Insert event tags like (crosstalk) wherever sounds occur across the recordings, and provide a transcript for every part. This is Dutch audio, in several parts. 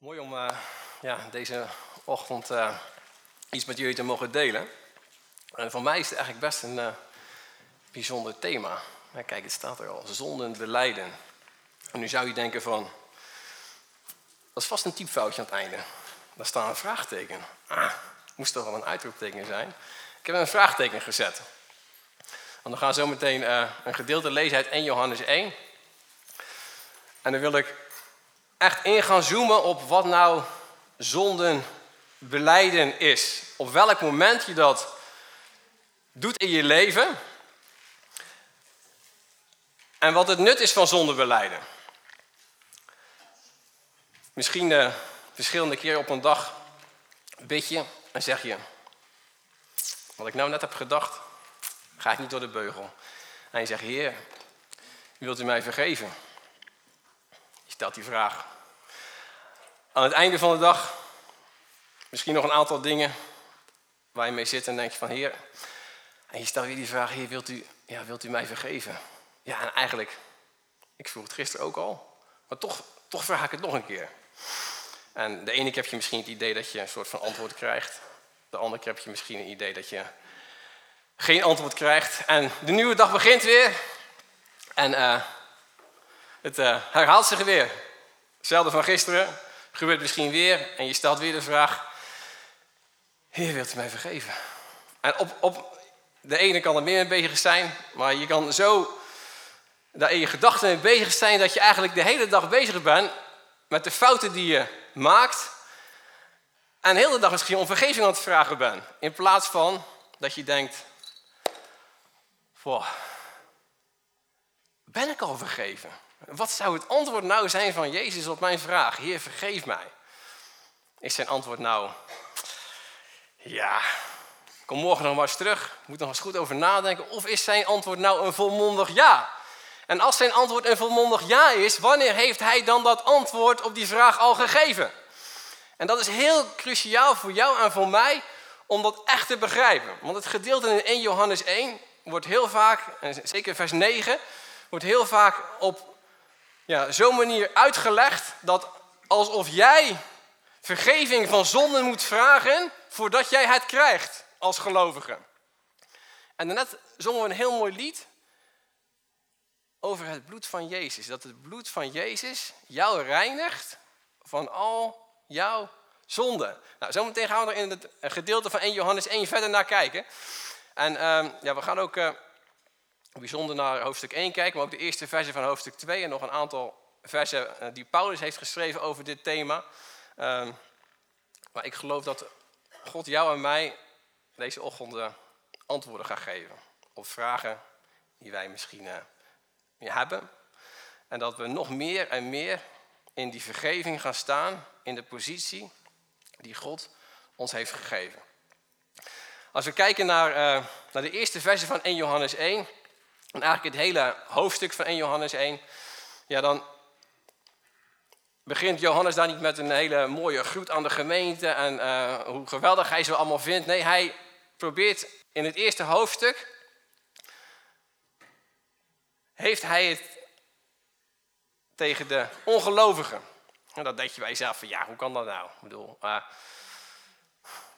Mooi om uh, ja, deze ochtend uh, iets met jullie te mogen delen. En voor mij is het eigenlijk best een bijzonder thema. Kijk, het staat er al. Zonden beleiden. En nu zou je denken van... Dat is vast een typfoutje aan het einde. Daar staat een vraagteken. Ah, moest toch wel een uitroepteken zijn. Ik heb een vraagteken gezet. Want we gaan zo meteen een gedeelte lezen uit 1 Johannes 1. En dan wil ik echt in gaan zoomen op wat nou zonden beleiden is. Op welk moment je dat doet in je leven. En wat het nut is van zondenbeleiden. Misschien uh, verschillende keren op een dag bid je en zeg je... Wat ik nou net heb gedacht, ga ik niet door de beugel. En je zegt, Heer, wilt u mij vergeven? Je stelt die vraag. Aan het einde van de dag, misschien nog een aantal dingen waar je mee zit en denk je van Heer. En je stelt weer die vraag, Heer, wilt u, ja, wilt u mij vergeven? Ja, en eigenlijk, ik vroeg het gisteren ook al, maar toch, toch vraag ik het nog een keer. En de ene keer heb je misschien het idee dat je een soort van antwoord krijgt. De andere keer heb je misschien een idee dat je geen antwoord krijgt. En de nieuwe dag begint weer. En uh, het uh, herhaalt zich weer. Hetzelfde van gisteren gebeurt misschien weer en je stelt weer de vraag: Heer, wilt u mij vergeven? En op, op de ene kan het meer mee bezig zijn, maar je kan zo daar in je gedachten mee bezig zijn dat je eigenlijk de hele dag bezig bent met de fouten die je maakt. En de hele dag misschien om vergeving aan het vragen bent. In plaats van dat je denkt: Wow, ben ik al vergeven? Wat zou het antwoord nou zijn van Jezus op mijn vraag? Heer, vergeef mij. Is zijn antwoord nou, ja, kom morgen nog maar eens terug. Moet nog eens goed over nadenken. Of is zijn antwoord nou een volmondig ja? En als zijn antwoord een volmondig ja is, wanneer heeft hij dan dat antwoord op die vraag al gegeven? En dat is heel cruciaal voor jou en voor mij om dat echt te begrijpen. Want het gedeelte in 1 Johannes 1 wordt heel vaak, en zeker vers 9, wordt heel vaak op ja, zo'n manier uitgelegd dat alsof jij vergeving van zonden moet vragen voordat jij het krijgt als gelovige. En daarnet zongen we een heel mooi lied over het bloed van Jezus. Dat het bloed van Jezus jou reinigt van al jouw zonden. Nou, zometeen gaan we er in het gedeelte van 1 Johannes 1 verder naar kijken. En uh, ja, we gaan ook... Uh, bijzonder naar hoofdstuk 1 kijken, maar ook de eerste versen van hoofdstuk 2 en nog een aantal versen eh, die Paulus heeft geschreven over dit thema. Um, maar ik geloof dat God jou en mij deze ochtend antwoorden gaat geven op vragen die wij misschien uh, hebben. En dat we nog meer en meer in die vergeving gaan staan, in de positie die God ons heeft gegeven. Als we kijken naar, naar de eerste versen van 1 Johannes 1, en eigenlijk het hele hoofdstuk van 1 Johannes 1, ja, dan begint Johannes daar niet met een hele mooie groet aan de gemeente en uh, hoe geweldig hij ze allemaal vindt. Nee, hij probeert in het eerste hoofdstuk, heeft hij het tegen de ongelovigen. En dat denk je bij jezelf van, ja, hoe kan dat nou? Ik bedoel, uh,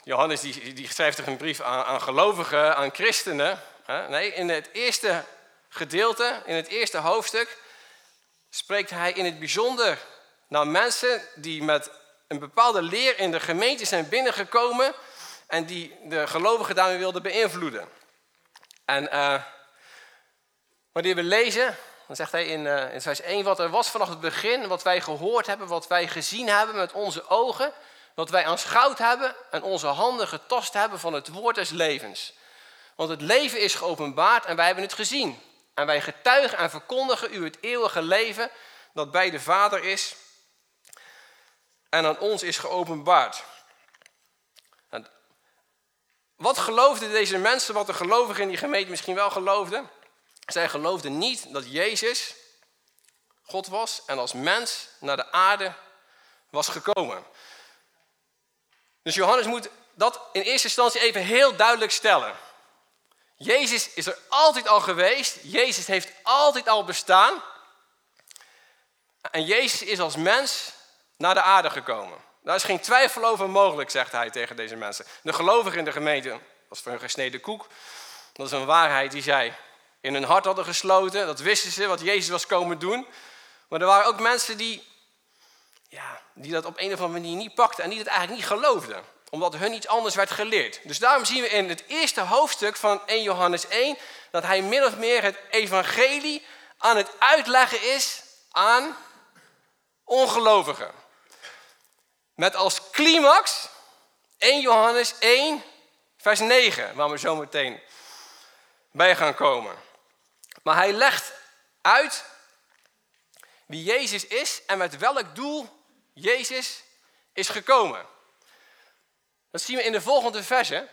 Johannes die, die schrijft toch een brief aan, aan gelovigen, aan christenen. Nee, in het eerste gedeelte, in het eerste hoofdstuk, spreekt hij in het bijzonder naar mensen die met een bepaalde leer in de gemeente zijn binnengekomen en die de gelovigen daarmee wilden beïnvloeden. En uh, wanneer we lezen, dan zegt hij in, uh, in vers 1, wat er was vanaf het begin, wat wij gehoord hebben, wat wij gezien hebben met onze ogen, wat wij aanschouwd hebben en onze handen getast hebben van het woord des levens. Want het leven is geopenbaard en wij hebben het gezien. En wij getuigen en verkondigen u het eeuwige leven dat bij de Vader is en aan ons is geopenbaard. En wat geloofden deze mensen, wat de gelovigen in die gemeente misschien wel geloofden? Zij geloofden niet dat Jezus God was en als mens naar de aarde was gekomen. Dus Johannes moet dat in eerste instantie even heel duidelijk stellen. Jezus is er altijd al geweest. Jezus heeft altijd al bestaan. En Jezus is als mens naar de aarde gekomen. Daar is geen twijfel over mogelijk, zegt hij tegen deze mensen. De gelovigen in de gemeente, dat is voor een gesneden koek. Dat is een waarheid die zij in hun hart hadden gesloten. Dat wisten ze, wat Jezus was komen doen. Maar er waren ook mensen die, ja, die dat op een of andere manier niet pakten en die het eigenlijk niet geloofden. Omdat hun iets anders werd geleerd. Dus daarom zien we in het eerste hoofdstuk van 1 Johannes 1 dat hij min of meer het evangelie aan het uitleggen is aan ongelovigen. Met als climax 1 Johannes 1, vers 9, waar we zo meteen bij gaan komen. Maar hij legt uit wie Jezus is en met welk doel Jezus is gekomen. Dat zien we in de volgende verse.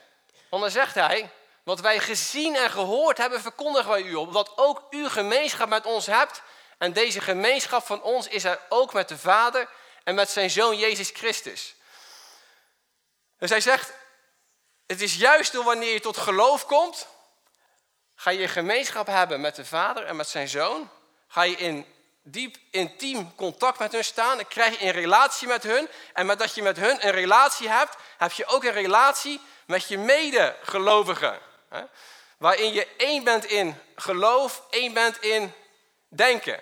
Want dan zegt hij, wat wij gezien en gehoord hebben, verkondigen wij u op. Dat ook u gemeenschap met ons hebt. En deze gemeenschap van ons is er ook met de Vader en met zijn Zoon Jezus Christus. Dus hij zegt, het is juist door wanneer je tot geloof komt, ga je gemeenschap hebben met de Vader en met zijn Zoon. Ga je in diep intiem contact met hun staan. Dan krijg je een relatie met hun. En met dat je met hun een relatie hebt, heb je ook een relatie met je medegelovigen. Waarin je één bent in geloof, één bent in denken.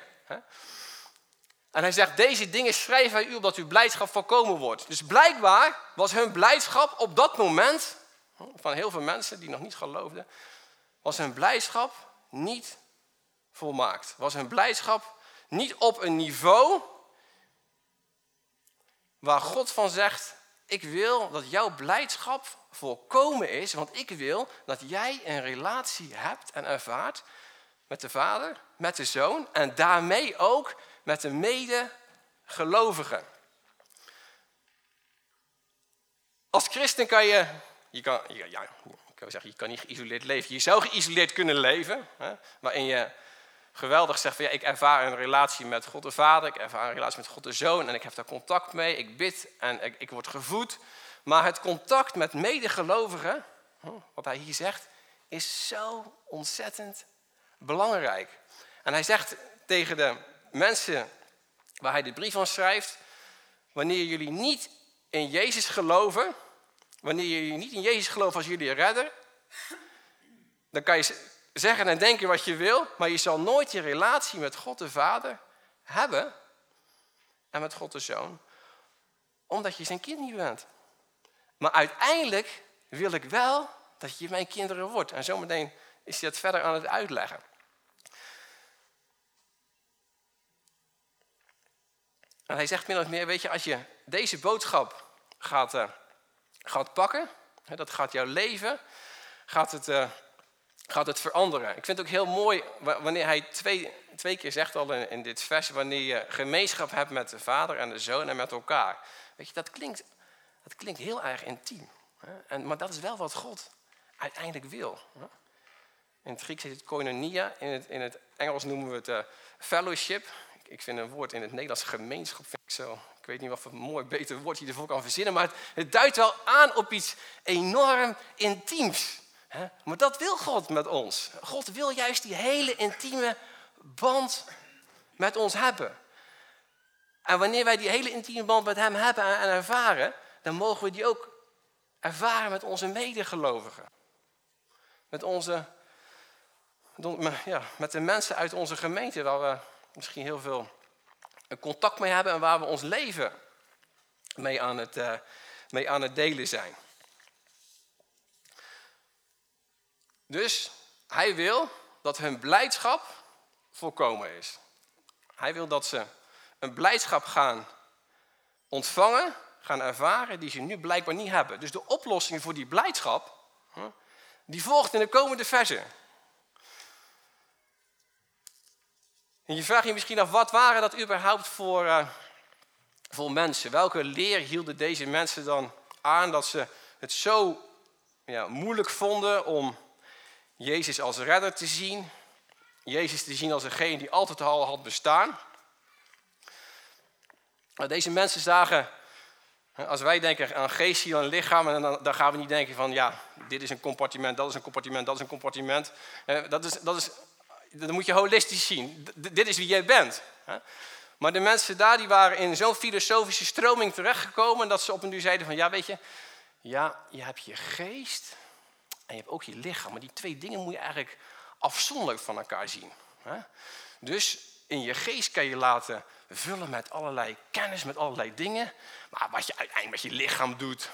En hij zegt, deze dingen schrijven wij u opdat uw blijdschap voorkomen wordt. Dus blijkbaar was hun blijdschap op dat moment, van heel veel mensen die nog niet geloofden, was hun blijdschap niet volmaakt. Was hun blijdschap niet op een niveau waar God van zegt, ik wil dat jouw blijdschap volkomen is, want ik wil dat jij een relatie hebt en ervaart met de Vader, met de Zoon en daarmee ook met de medegelovigen. Als christen kan je, je kan, ja, ja, ik zeggen, je kan niet geïsoleerd leven. Je zou geïsoleerd kunnen leven, hè, waarin je geweldig zegt van ja, ik ervaar een relatie met God de Vader, ik ervaar een relatie met God de Zoon en ik heb daar contact mee, ik bid en ik, ik word gevoed. Maar het contact met medegelovigen, wat hij hier zegt, is zo ontzettend belangrijk. En hij zegt tegen de mensen waar hij de brief aan schrijft, wanneer jullie niet in Jezus geloven, wanneer jullie niet in Jezus geloven als jullie redder, dan kan je zeggen en denken wat je wil, maar je zal nooit je relatie met God de Vader hebben en met God de Zoon, omdat je zijn kind niet bent. Maar uiteindelijk wil ik wel dat je mijn kinderen wordt. En zometeen is hij dat verder aan het uitleggen. En hij zegt min of meer, weet je, als je deze boodschap gaat, uh, gaat pakken, hè, dat gaat jouw leven, gaat het, uh, gaat het veranderen. Ik vind het ook heel mooi wanneer hij twee, twee keer zegt al in, in dit vers, wanneer je gemeenschap hebt met de vader en de zoon en met elkaar. Weet je, dat klinkt, dat klinkt heel erg intiem. Hè? En, maar dat is wel wat God uiteindelijk wil. Hè? In het Grieks heet het koinonia, in het, in het Engels noemen we het uh, fellowship ik vind een woord in het Nederlands gemeenschap, vind ik zo. Ik weet niet wat voor mooi beter woord je ervoor kan verzinnen, maar het, het duidt wel aan op iets enorm intiems. Maar dat wil God met ons. God wil juist die hele intieme band met ons hebben. En wanneer wij die hele intieme band met Hem hebben en ervaren, dan mogen we die ook ervaren met onze medegelovigen. Met, onze, ja, met de mensen uit onze gemeente waar we misschien heel veel contact mee hebben en waar we ons leven mee aan het, uh, mee aan het delen zijn. Dus hij wil dat hun blijdschap volkomen is. Hij wil dat ze een blijdschap gaan ontvangen, gaan ervaren, die ze nu blijkbaar niet hebben. Dus de oplossing voor die blijdschap, die volgt in de komende versen. En je vraagt je misschien af, wat waren dat überhaupt voor, uh, voor mensen? Welke leer hielden deze mensen dan aan dat ze het zo ja, moeilijk vonden om Jezus als redder te zien? Jezus te zien als degene die altijd al had bestaan? Deze mensen zagen, als wij denken aan geest, ziel en lichaam, dan, gaan we niet denken van ja, dit is een compartiment, dat is een compartiment, dat is een compartiment. Dat is, dat is dan moet je holistisch zien. dit is wie jij bent. Maar de mensen daar die waren in zo'n filosofische stroming terechtgekomen dat ze op een duur zeiden van ja weet je, ja je hebt je geest en je hebt ook je lichaam. Maar die twee dingen moet je eigenlijk afzonderlijk van elkaar zien. Dus in je geest kan je laten vullen met allerlei kennis, met allerlei dingen. Maar wat je uiteindelijk met je lichaam doet,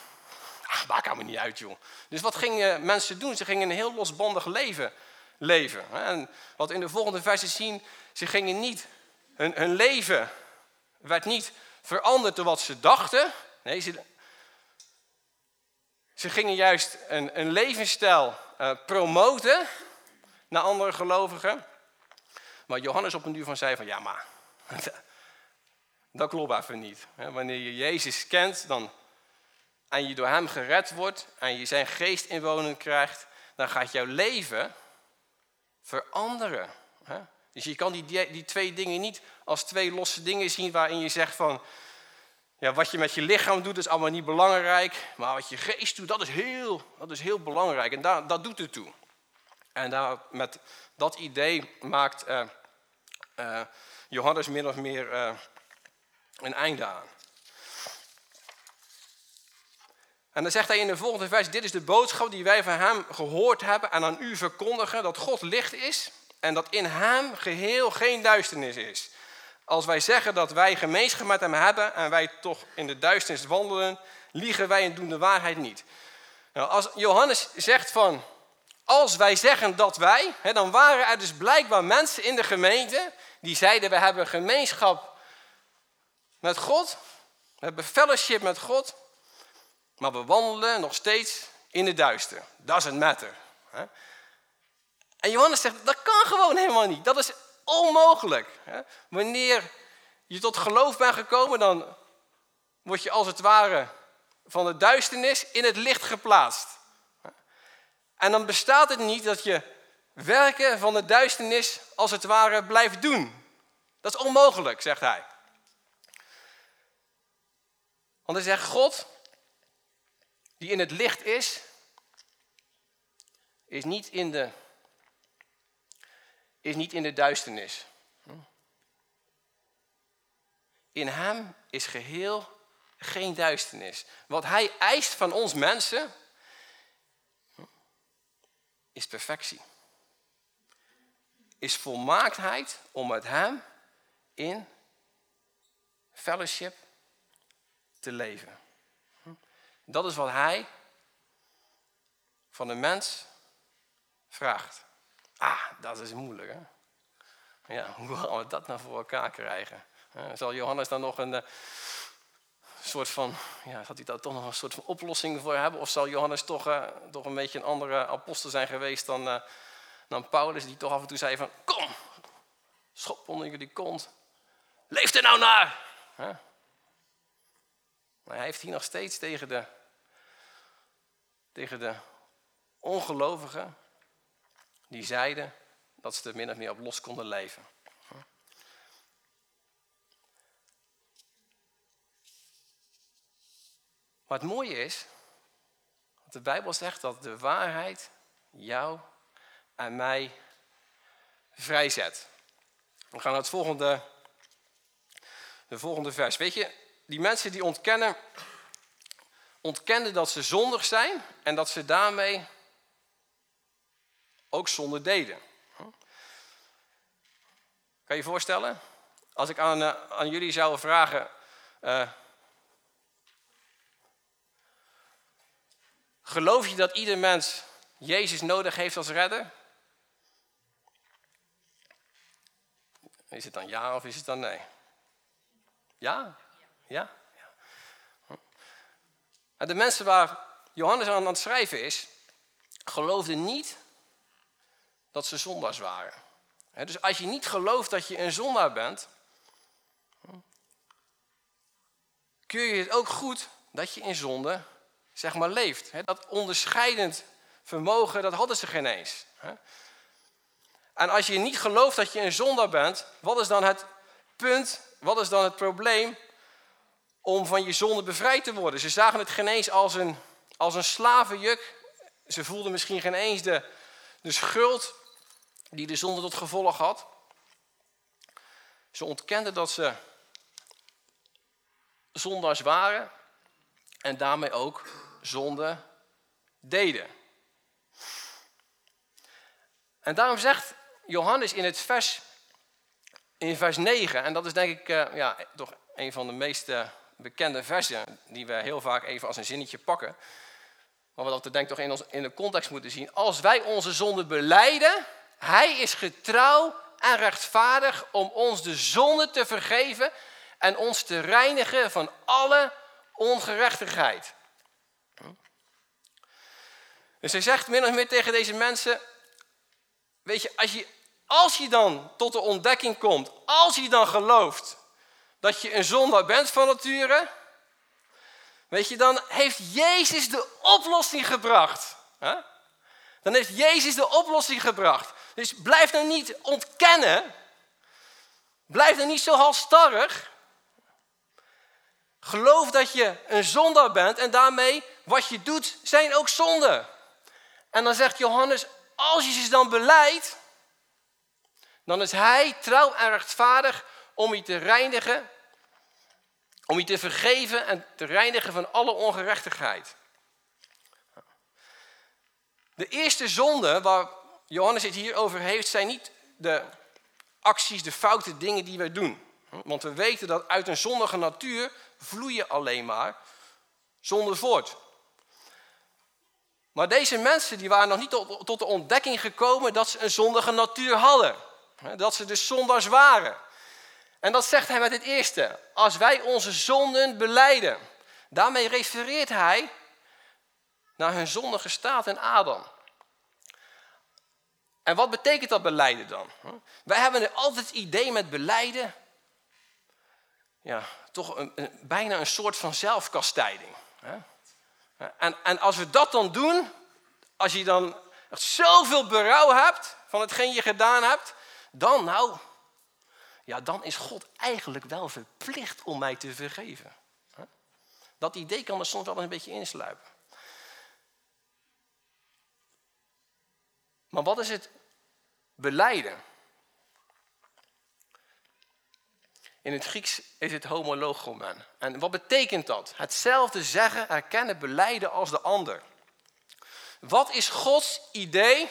ach, maakt allemaal niet uit joh. Dus wat gingen mensen doen? Ze gingen een heel losbandig leven leven. En wat in de volgende versen zien, ze gingen niet, hun, hun leven werd niet veranderd door wat ze dachten. Nee, ze, ze gingen juist een, een levensstijl uh, promoten naar andere gelovigen. Maar Johannes op een duur van zei van ja maar, (laughs) dat klopt even niet. Wanneer je Jezus kent dan, en je door hem gered wordt en je zijn geest inwonen krijgt, dan gaat jouw leven veranderen. Dus je kan die, die twee dingen niet als twee losse dingen zien waarin je zegt van, ja, wat je met je lichaam doet is allemaal niet belangrijk, maar wat je geest doet, dat is heel, dat is heel belangrijk en daar, dat doet het toe. En daar, met dat idee maakt uh, uh, Johannes min of meer uh, een einde aan. En dan zegt hij in de volgende vers, dit is de boodschap die wij van hem gehoord hebben en aan u verkondigen, dat God licht is en dat in hem geheel geen duisternis is. Als wij zeggen dat wij gemeenschap met hem hebben en wij toch in de duisternis wandelen, liegen wij en doen de waarheid niet. Nou, als Johannes zegt van, als wij zeggen dat wij, hè, dan waren er dus blijkbaar mensen in de gemeente die zeiden, we hebben gemeenschap met God, we hebben fellowship met God, maar we wandelen nog steeds in het duister. Doesn't matter. En Johannes zegt, dat kan gewoon helemaal niet. Dat is onmogelijk. Wanneer je tot geloof bent gekomen, dan word je als het ware van de duisternis in het licht geplaatst. En dan bestaat het niet dat je werken van de duisternis als het ware blijft doen. Dat is onmogelijk, zegt hij. Want hij zegt, God die in het licht is, is niet in de, is niet in de duisternis. In hem is geheel geen duisternis. Wat hij eist van ons mensen is perfectie. Is volmaaktheid om met hem in fellowship te leven. Dat is wat hij van de mens vraagt. Ah, dat is moeilijk hè. Ja, (laughs) hoe gaan we dat nou voor elkaar krijgen? zal Johannes dan nog een uh, soort van, ja, zal hij daar toch nog een soort van oplossing voor hebben? Of zal Johannes toch, uh, toch een beetje een andere apostel zijn geweest dan, uh, dan Paulus, die toch af en toe zei van, kom, schop onder jullie kont. Leef er nou naar! Maar hij heeft hier nog steeds tegen de, tegen de ongelovigen die zeiden dat ze er min of meer op los konden leven. Maar het mooie is, de Bijbel zegt dat de waarheid jou en mij vrijzet. We gaan naar het volgende, de volgende vers. Weet je, die mensen die ontkennen, ontkennen dat ze zondig zijn en dat ze daarmee ook zonde deden. Kan je je voorstellen? Als ik aan, uh, aan jullie zou vragen. Uh, geloof je dat ieder mens Jezus nodig heeft als redder? Is het dan ja of is het dan nee? Ja? Ja? ja. De mensen waar Johannes aan het schrijven is, geloofden niet dat ze zondaars waren. Dus als je niet gelooft dat je een zondaar bent, kun je het ook goed dat je in zonde zeg maar leeft. Dat onderscheidend vermogen, dat hadden ze geen eens. En als je niet gelooft dat je een zondaar bent, wat is dan het punt, wat is dan het probleem om van je zonde bevrijd te worden. Ze zagen het geen eens als een, als een slavenjuk. Ze voelden misschien geen eens de, de schuld die de zonde tot gevolg had. Ze ontkenden dat ze zondaars waren en daarmee ook zonde deden. En daarom zegt Johannes in het vers, in vers 9, en dat is denk ik uh, ja, toch een van de meest uh, bekende versen, die we heel vaak even als een zinnetje pakken. Maar we dat denk ik toch in, ons, in de context moeten zien. Als wij onze zonde beleiden, hij is getrouw en rechtvaardig om ons de zonde te vergeven en ons te reinigen van alle ongerechtigheid. Dus hij zegt min of meer tegen deze mensen, weet je, als je, als je dan tot de ontdekking komt, als je dan gelooft dat je een zondaar bent van nature, weet je, dan heeft Jezus de oplossing gebracht. Dan heeft Jezus de oplossing gebracht. Dus blijf nou niet ontkennen. Blijf nou niet zo halstarrig. Geloof dat je een zondaar bent en daarmee wat je doet zijn ook zonden. En dan zegt Johannes, als je ze dan beleidt, dan is hij trouw en rechtvaardig om je te reinigen, om je te vergeven en te reinigen van alle ongerechtigheid. De eerste zonde waar Johannes het hier over heeft, zijn niet de acties, de foute dingen die wij doen. Want we weten dat uit een zondige natuur vloeien alleen maar zonde voort. Maar deze mensen die waren nog niet tot, tot de ontdekking gekomen dat ze een zondige natuur hadden. Dat ze dus zondaars waren. En dat zegt hij met het eerste. Als wij onze zonden beleiden. Daarmee refereert hij naar hun zondige staat in Adam. En wat betekent dat beleiden dan? Wij hebben altijd het idee met beleiden. Ja, toch een, bijna een soort van zelfkastijding. En, en als we dat dan doen, als je dan zoveel berouw hebt van hetgeen je gedaan hebt, dan nou, ja, dan is God eigenlijk wel verplicht om mij te vergeven. Dat idee kan er soms wel een beetje insluipen. Maar wat is het beleiden? In het Grieks is het homologomen. En wat betekent dat? Hetzelfde zeggen, erkennen, beleiden als de ander. Wat is Gods idee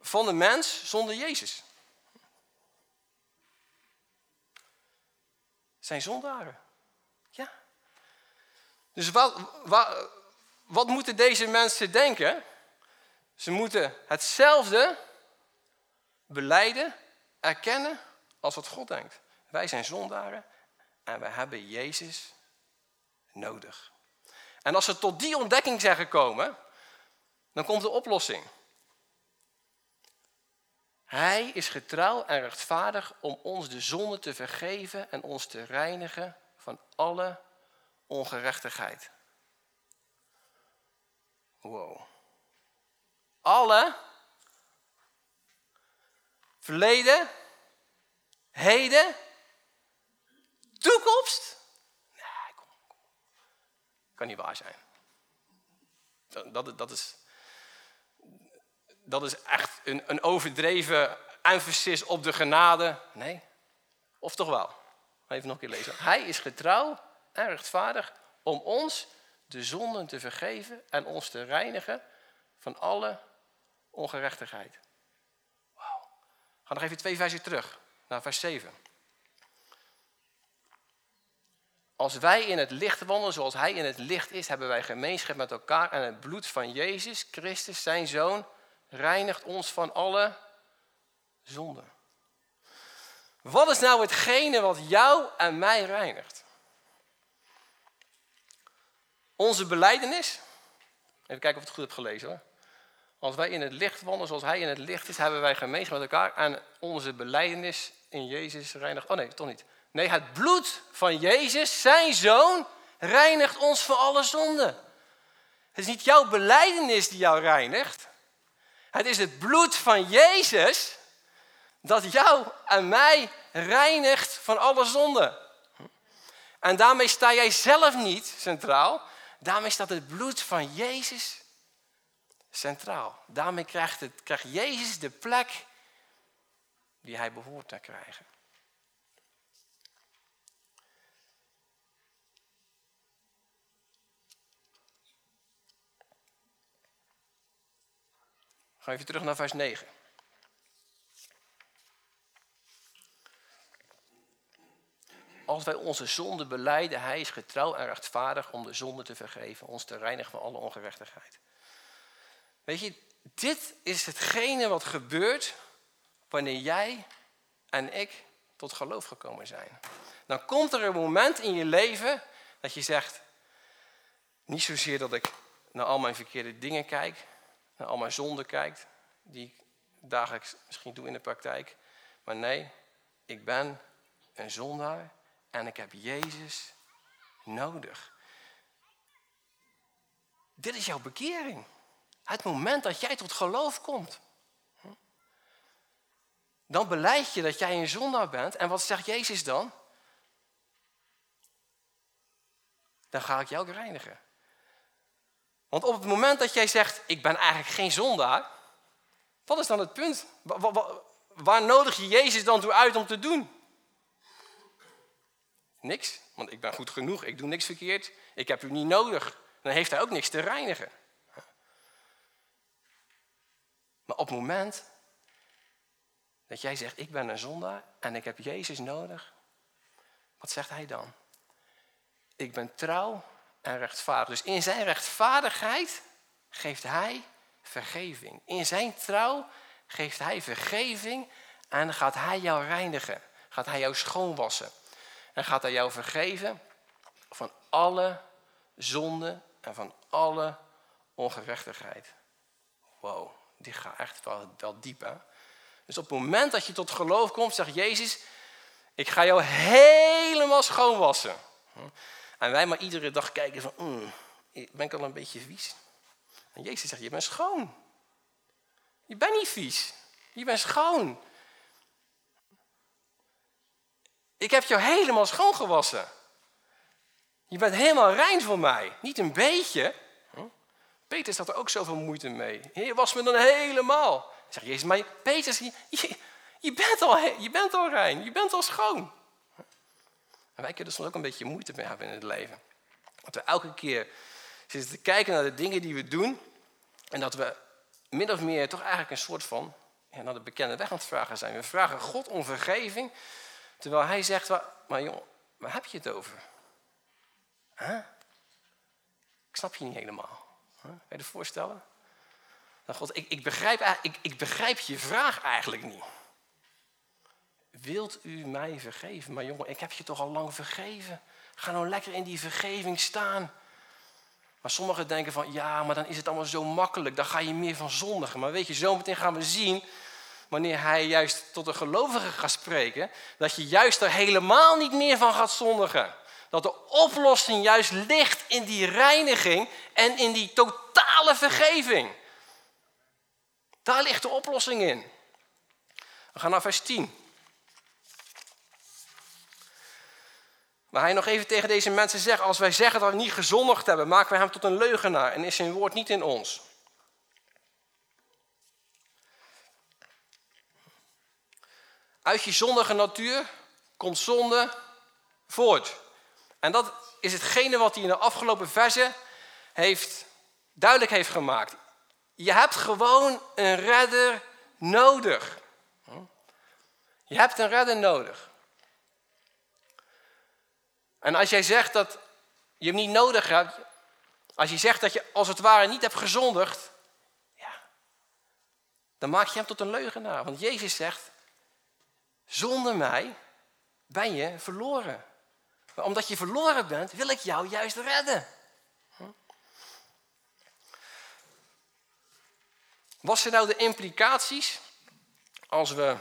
van de mens zonder Jezus? Zijn zondaren. Ja. Dus wat, wat, wat moeten deze mensen denken? Ze moeten hetzelfde beleiden, erkennen als wat God denkt. Wij zijn zondaren en wij hebben Jezus nodig. En als ze tot die ontdekking zijn gekomen, dan komt de oplossing. Hij is getrouw en rechtvaardig om ons de zonde te vergeven en ons te reinigen van alle ongerechtigheid. Wow. Alle verleden, heden, toekomst. Nee, kom. Kan niet waar zijn. Dat, dat, is, dat is echt een, een overdreven emphasis op de genade. Nee, of toch wel? Even nog een keer lezen. Hij is getrouw en rechtvaardig om ons de zonden te vergeven en ons te reinigen van alle ongerechtigheid. Wauw. Ga nog even twee versen terug, naar vers 7. Als wij in het licht wandelen zoals Hij in het licht is, hebben wij gemeenschap met elkaar en het bloed van Jezus Christus, zijn Zoon, reinigt ons van alle zonden. Wat is nou hetgene wat jou en mij reinigt? Onze beleidenis. Even kijken of ik het goed heb gelezen hoor. Als wij in het licht wandelen zoals Hij in het licht is, hebben wij gemeenschap met elkaar en onze beleidenis in Jezus reinigt. Oh nee, toch niet. Nee, het bloed van Jezus, zijn zoon, reinigt ons voor alle zonden. Het is niet jouw beleidenis die jou reinigt. Het is het bloed van Jezus dat jou en mij reinigt van alle zonden. En daarmee sta jij zelf niet centraal. Daarom staat het bloed van Jezus centraal. Daarmee krijgt, het, krijgt Jezus de plek die hij behoort te krijgen. Ga even terug naar vers 9. Als wij onze zonde beleiden, hij is getrouw en rechtvaardig om de zonde te vergeven, ons te reinigen van alle ongerechtigheid. Weet je, dit is hetgene wat gebeurt wanneer jij en ik tot geloof gekomen zijn. Dan komt er een moment in je leven dat je zegt, niet zozeer dat ik naar al mijn verkeerde dingen kijk, naar al mijn zonden kijk, die ik dagelijks misschien doe in de praktijk. Maar nee, ik ben een zondaar en ik heb Jezus nodig. Dit is jouw bekering. Het moment dat jij tot geloof komt. Dan beleid je dat jij een zondaar bent. En wat zegt Jezus dan? Dan ga ik jou reinigen. Want op het moment dat jij zegt, ik ben eigenlijk geen zondaar. Wat is dan het punt? Waar nodig je Jezus dan toe uit om te doen? Niks, want ik ben goed genoeg, ik doe niks verkeerd, ik heb u niet nodig. Dan heeft hij ook niks te reinigen. Maar op het moment dat jij zegt, ik ben een zondaar en ik heb Jezus nodig, wat zegt hij dan? Ik ben trouw en rechtvaardig. Dus in zijn rechtvaardigheid geeft hij vergeving. In zijn trouw geeft hij vergeving en gaat hij jou reinigen. Gaat hij jou schoonwassen. En gaat hij jou vergeven van alle zonde en van alle ongerechtigheid. Wow, die gaat echt wel, wel diep hè. Dus op het moment dat je tot geloof komt, zegt Jezus, ik ga jou helemaal schoonwassen. En wij maar iedere dag kijken van, mm, ben ik al een beetje vies? En Jezus zegt, je bent schoon. Je bent niet vies. Je bent schoon. Ik heb jou helemaal schoongewassen. Je bent helemaal rein voor mij. Niet een beetje. Peter staat er ook zoveel moeite mee. Heer, was me dan helemaal. Zeg Jezus, maar Peter, je, je, bent al, je bent al rein. Je bent al schoon. En wij kunnen soms ook een beetje moeite mee hebben in het leven. Dat we elke keer zitten te kijken naar de dingen die we doen. En dat we min of meer toch eigenlijk een soort van ja, naar de bekende weg aan het vragen zijn. We vragen God om vergeving. Terwijl hij zegt, maar joh, waar heb je het over? Huh? Ik snap je niet helemaal. Huh? Kan je je voorstellen? Nou God, ik, ik, begrijp, ik, ik begrijp je vraag eigenlijk niet. Wilt u mij vergeven? Maar jongen, ik heb je toch al lang vergeven. Ga nou lekker in die vergeving staan. Maar sommigen denken van, ja, maar dan is het allemaal zo makkelijk. Dan ga je meer van zondigen. Maar weet je, zometeen gaan we zien, wanneer hij juist tot de gelovigen gaat spreken, dat je juist er helemaal niet meer van gaat zondigen. Dat de oplossing juist ligt in die reiniging en in die totale vergeving. Daar ligt de oplossing in. We gaan naar vers 10. Maar hij nog even tegen deze mensen zegt, als wij zeggen dat we niet gezondigd hebben, maken wij hem tot een leugenaar en is zijn woord niet in ons. Uit je zondige natuur komt zonde voort. En dat is hetgene wat hij in de afgelopen versen heeft, duidelijk heeft gemaakt. Je hebt gewoon een redder nodig. Je hebt een redder nodig. En als jij zegt dat je hem niet nodig hebt, als je zegt dat je als het ware niet hebt gezondigd, ja, dan maak je hem tot een leugenaar. Want Jezus zegt, zonder mij ben je verloren. Maar omdat je verloren bent, wil ik jou juist redden. Wat zijn nou de implicaties als we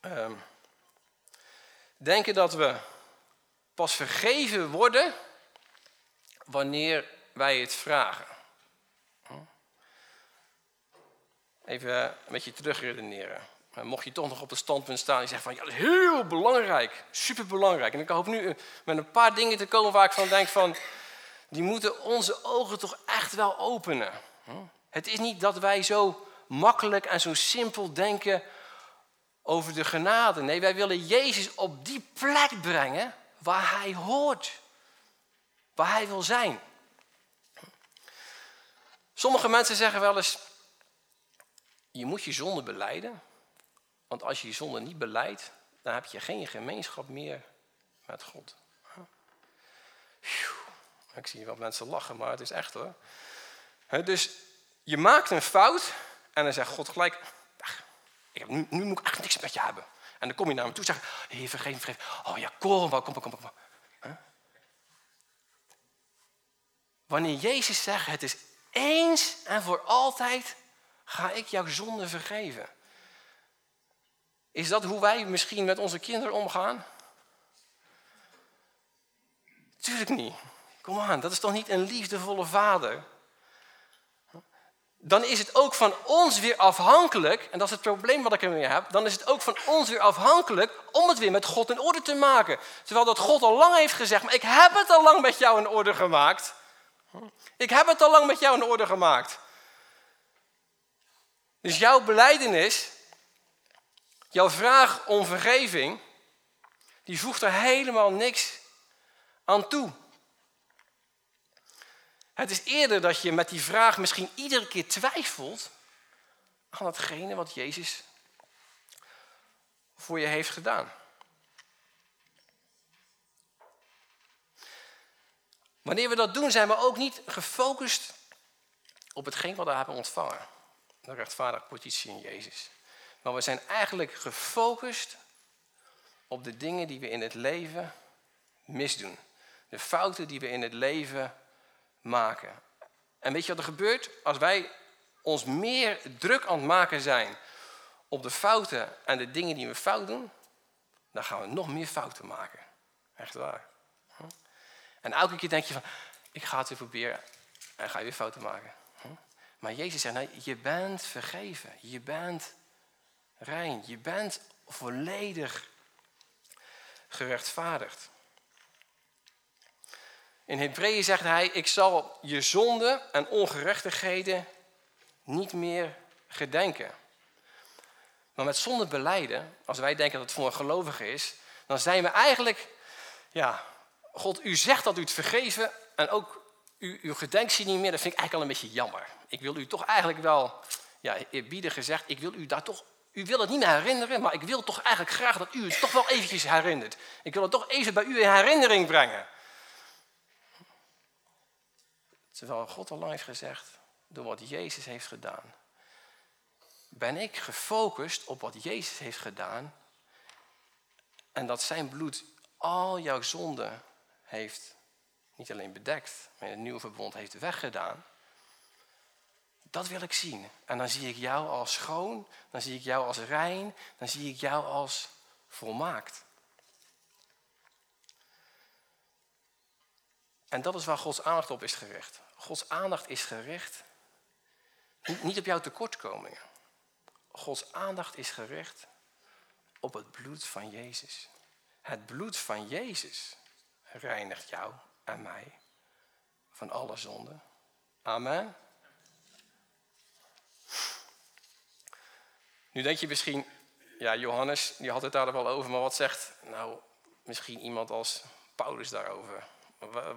uh, denken dat we pas vergeven worden wanneer wij het vragen. Even een beetje terugredeneren. Mocht je toch nog op het standpunt staan en zeggen van ja, dat is heel belangrijk, superbelangrijk. En ik hoop nu met een paar dingen te komen waar ik van denk van, die moeten onze ogen toch echt wel openen. Het is niet dat wij zo makkelijk en zo simpel denken over de genade. Nee, wij willen Jezus op die plek brengen waar hij hoort. Waar hij wil zijn. Sommige mensen zeggen wel eens, je moet je zonde beleiden. Want als je je zonde niet beleidt, dan heb je geen gemeenschap meer met God. Ik zie wat mensen lachen, maar het is echt hoor. Dus je maakt een fout en dan zegt God gelijk, nu, moet ik echt niks met je hebben. En dan kom je naar hem toe en zeg je, vergeef, vergeef. Oh ja, kom, kom, kom, kom. kom. Wanneer Jezus zegt, het is eens en voor altijd, ga ik jouw zonde vergeven. Is dat hoe wij misschien met onze kinderen omgaan? Tuurlijk niet. Kom aan, dat is toch niet een liefdevolle vader? Dan is het ook van ons weer afhankelijk, en dat is het probleem wat ik ermee heb, dan is het ook van ons weer afhankelijk om het weer met God in orde te maken. Terwijl dat God al lang heeft gezegd, maar ik heb het al lang met jou in orde gemaakt. Ik heb het al lang met jou in orde gemaakt. Dus jouw beleidenis, jouw vraag om vergeving, die voegt er helemaal niks aan toe. Het is eerder dat je met die vraag misschien iedere keer twijfelt aan datgene wat Jezus voor je heeft gedaan. Wanneer we dat doen, zijn we ook niet gefocust op hetgeen wat we hebben ontvangen. De rechtvaardige positie in Jezus. Maar we zijn eigenlijk gefocust op de dingen die we in het leven misdoen. De fouten die we in het leven maken. En weet je wat er gebeurt? Als wij ons meer druk aan het maken zijn op de fouten en de dingen die we fout doen, dan gaan we nog meer fouten maken. Echt waar. En elke keer denk je van, ik ga het weer proberen en ga je weer fouten maken. Maar Jezus zegt, je bent vergeven. Je bent rein. Je bent volledig gerechtvaardigd. In Hebreeën zegt hij, ik zal je zonde en ongerechtigheden niet meer gedenken. Maar met zonde beleiden, als wij denken dat het voor een gelovige is, dan zijn we eigenlijk, ja, God, u zegt dat u het vergeven en ook u, uw gedenkt niet meer. Dat vind ik eigenlijk al een beetje jammer. Ik wil u toch eigenlijk wel, ja, eerbiedig gezegd, ik wil u daar toch, u wil het niet meer herinneren, maar ik wil toch eigenlijk graag dat u het toch wel eventjes herinnert. Ik wil het toch even bij u in herinnering brengen. Terwijl God al heeft gezegd, door wat Jezus heeft gedaan, ben ik gefocust op wat Jezus heeft gedaan en dat zijn bloed al jouw zonden heeft niet alleen bedekt, maar in het nieuwe verbond heeft weggedaan. Dat wil ik zien. En dan zie ik jou als schoon, dan zie ik jou als rein, dan zie ik jou als volmaakt. En dat is waar Gods aandacht op is gericht. Gods aandacht is gericht niet op jouw tekortkomingen. Gods aandacht is gericht op het bloed van Jezus. Het bloed van Jezus reinigt jou en mij van alle zonden. Amen. Nu denk je misschien, ja, Johannes, die had het daar wel over, maar wat zegt nou misschien iemand als Paulus daarover?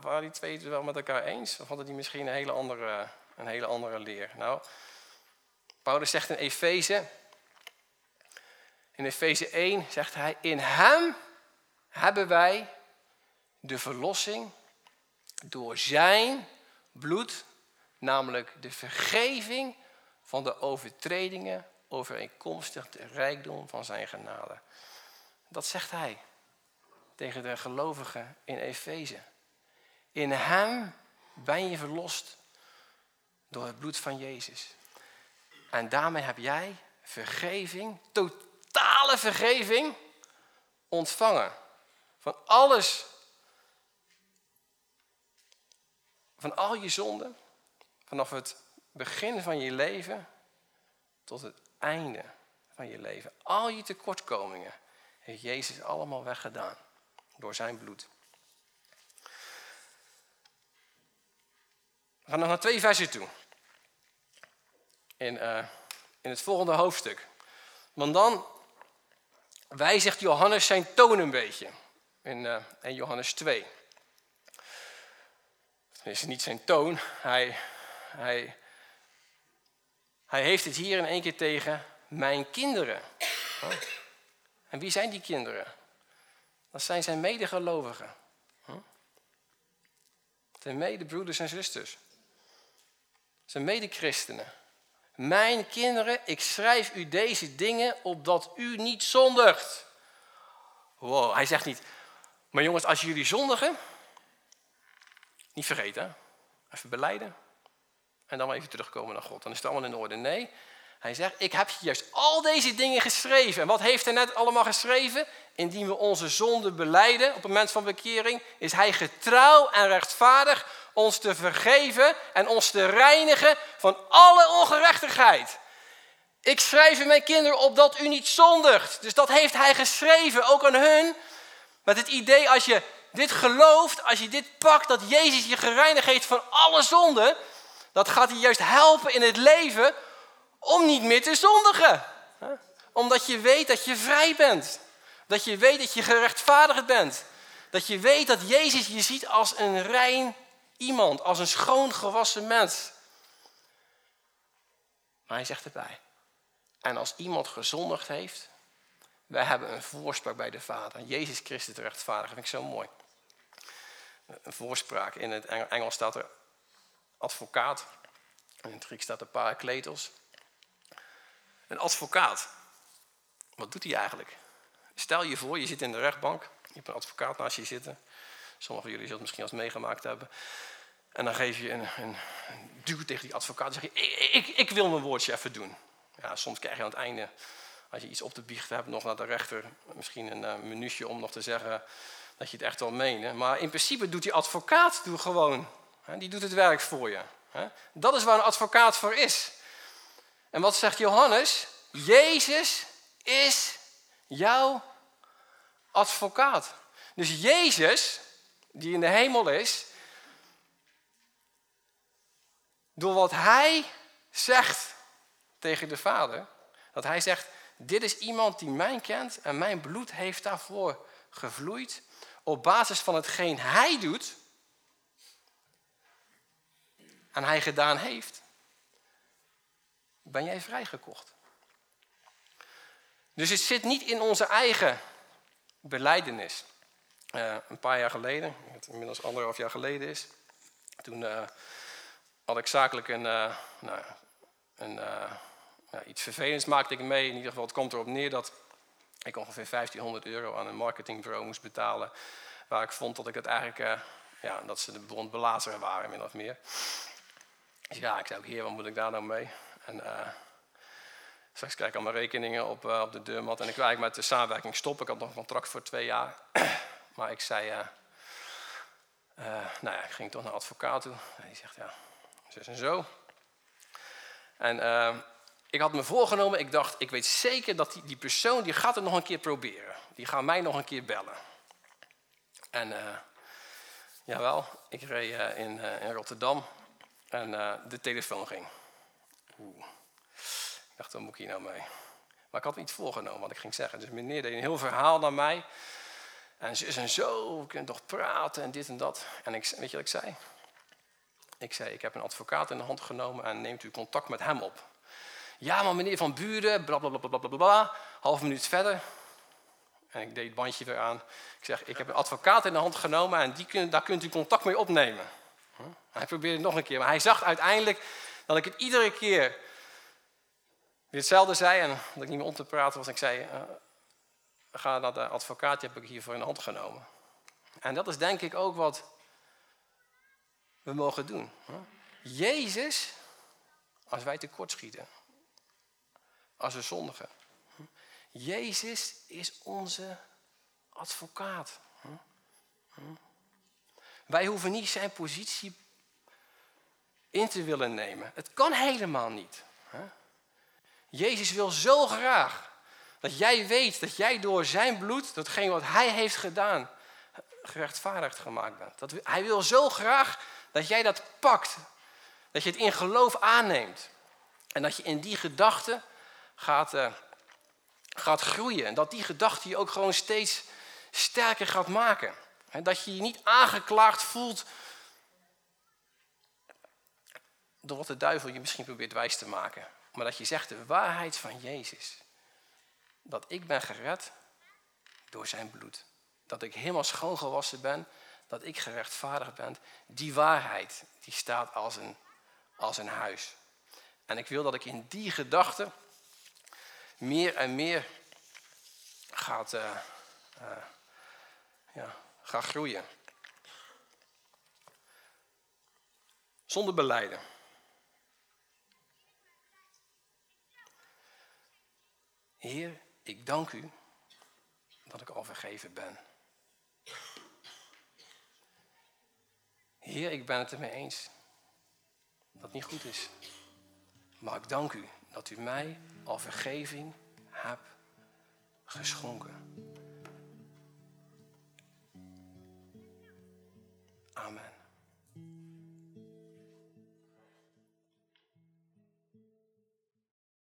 Waren die twee het wel met elkaar eens? Of hadden die misschien een hele andere, een hele andere leer? Nou, Paulus zegt in Efeze, in Efeze 1 zegt hij, in hem hebben wij de verlossing door zijn bloed, namelijk de vergeving van de overtredingen overeenkomstig de rijkdom van zijn genade. Dat zegt hij tegen de gelovigen in Efeze. In hem ben je verlost door het bloed van Jezus. En daarmee heb jij vergeving, totale vergeving, ontvangen. Van alles Van al je zonden, vanaf het begin van je leven tot het einde van je leven. Al je tekortkomingen heeft Jezus allemaal weggedaan door zijn bloed. We gaan nog naar twee versen toe. In, uh, in het volgende hoofdstuk. Want dan wijzigt Johannes zijn toon een beetje. In, uh, in Johannes 2 is niet zijn toon. Hij, hij, Hij heeft het hier in één keer tegen mijn kinderen. En wie zijn die kinderen? Dat zijn zijn medegelovigen. Zijn medebroeders en zusters. Zijn medechristenen. Mijn kinderen, ik schrijf u deze dingen opdat u niet zondigt. Wow, hij zegt niet, maar jongens, als jullie zondigen, niet vergeten, even beleiden en dan maar even terugkomen naar God. Dan is het allemaal in orde. Nee, hij zegt, ik heb juist al deze dingen geschreven. En wat heeft hij net allemaal geschreven? Indien we onze zonde beleiden op het moment van bekering, is hij getrouw en rechtvaardig ons te vergeven en ons te reinigen van alle ongerechtigheid. Ik schrijf mijn kinderen op dat u niet zondigt. Dus dat heeft hij geschreven, ook aan hun. Met het idee, als je dit gelooft, als je dit pakt, dat Jezus je gereinigd heeft van alle zonden, dat gaat hij juist helpen in het leven om niet meer te zondigen. Omdat je weet dat je vrij bent. Dat je weet dat je gerechtvaardigd bent. Dat je weet dat Jezus je ziet als een rein iemand, als een schoon gewassen mens. Maar hij zegt erbij. En als iemand gezondigd heeft, wij hebben een voorspraak bij de Vader. Jezus Christus de rechtvaardige, vind ik zo mooi. Een voorspraak. In het Engels staat er advocaat. In het Grieks staat er parakletos. Een advocaat. Wat doet hij eigenlijk? Stel je voor, je zit in de rechtbank. Je hebt een advocaat naast je zitten. Sommigen van jullie zullen het misschien als meegemaakt hebben. En dan geef je een, een, duw tegen die advocaat. Dan zeg je, ik, ik, wil mijn woordje even doen. Ja, soms krijg je aan het einde, als je iets op te biechten hebt, nog naar de rechter. Misschien een uh, minuutje om nog te zeggen dat je het echt wel meent. Maar in principe doet die advocaat doet gewoon. Die doet het werk voor je. Dat is waar een advocaat voor is. En wat zegt Johannes? Jezus is jouw advocaat. Dus Jezus, die in de hemel is, door wat hij zegt tegen de Vader, dat hij zegt, dit is iemand die mij kent en mijn bloed heeft daarvoor gevloeid, op basis van hetgeen hij doet en hij gedaan heeft, ben jij vrijgekocht. Dus het zit niet in onze eigen beleidenis. Uh, een paar jaar geleden, het inmiddels anderhalf jaar geleden is, toen uh, had ik zakelijk een, uh, nou, een iets vervelends maakte ik mee. In ieder geval, het komt erop neer dat ik ongeveer 1500 euro aan een marketingbureau moest betalen. Waar ik vond dat ik het eigenlijk, ja, dat ze de bron belazeren waren, min of meer. Dus ja, ik zei ook, heer, wat moet ik daar nou mee? En uh, straks kijk ik aan mijn rekeningen op, uh, op de deurmat. En ik wil eigenlijk met de samenwerking stoppen. Ik had nog een contract voor twee jaar. (clears throat) maar ik zei, uh, nou ja, ik ging toch naar advocaat toe. En die zegt, ja, zus en zo. En ik had me voorgenomen, ik dacht, ik weet zeker dat die, die persoon, die gaat het nog een keer proberen. Die gaat mij nog een keer bellen. En jawel, ik reed in, in Rotterdam en de telefoon ging. Oeh. Ik dacht, wat moet ik hier nou mee? Maar ik had me iets voorgenomen wat ik ging zeggen. Dus meneer deed een heel verhaal naar mij. En zus en zo, we kunnen toch praten en dit en dat. En ik, weet je wat ik zei? Ik zei, ik heb een advocaat in de hand genomen en neemt u contact met hem op. Ja, maar meneer Van Buren, bla bla bla bla bla. Half minuut verder. En ik deed het bandje weer aan. Ik zeg, ik heb een advocaat in de hand genomen en die daar kunt u contact mee opnemen. Hij probeerde het nog een keer, maar hij zag uiteindelijk dat ik het iedere keer weer hetzelfde zei en dat ik niet meer om te praten was. Ik zei, uh, ga naar de advocaat, die heb ik hiervoor in de hand genomen. En dat is denk ik ook wat we mogen doen. Jezus, als wij tekortschieten, als we zondigen. Jezus is onze advocaat. Wij hoeven niet zijn positie in te willen nemen. Het kan helemaal niet. Jezus wil zo graag dat jij weet dat jij door zijn bloed, datgene wat hij heeft gedaan, gerechtvaardigd gemaakt bent. Dat, hij wil zo graag dat jij dat pakt. Dat je het in geloof aanneemt. En dat je in die gedachte gaat, uh, gaat groeien. En dat die gedachte je ook gewoon steeds sterker gaat maken. En dat je je niet aangeklaagd voelt door wat de duivel je misschien probeert wijs te maken. maar dat je zegt de waarheid van Jezus. Dat ik ben gered door zijn bloed. Dat ik helemaal schoongewassen ben, dat ik gerechtvaardigd ben. Die waarheid, die staat als een, als een huis. En ik wil dat ik in die gedachte meer en meer gaat, uh, uh, ja, ga groeien. Zonder beleiden. Heer, ik dank u dat ik al vergeven ben. Heer, ik ben het ermee eens dat het niet goed is. Maar ik dank u dat u mij al vergeving hebt geschonken. Amen.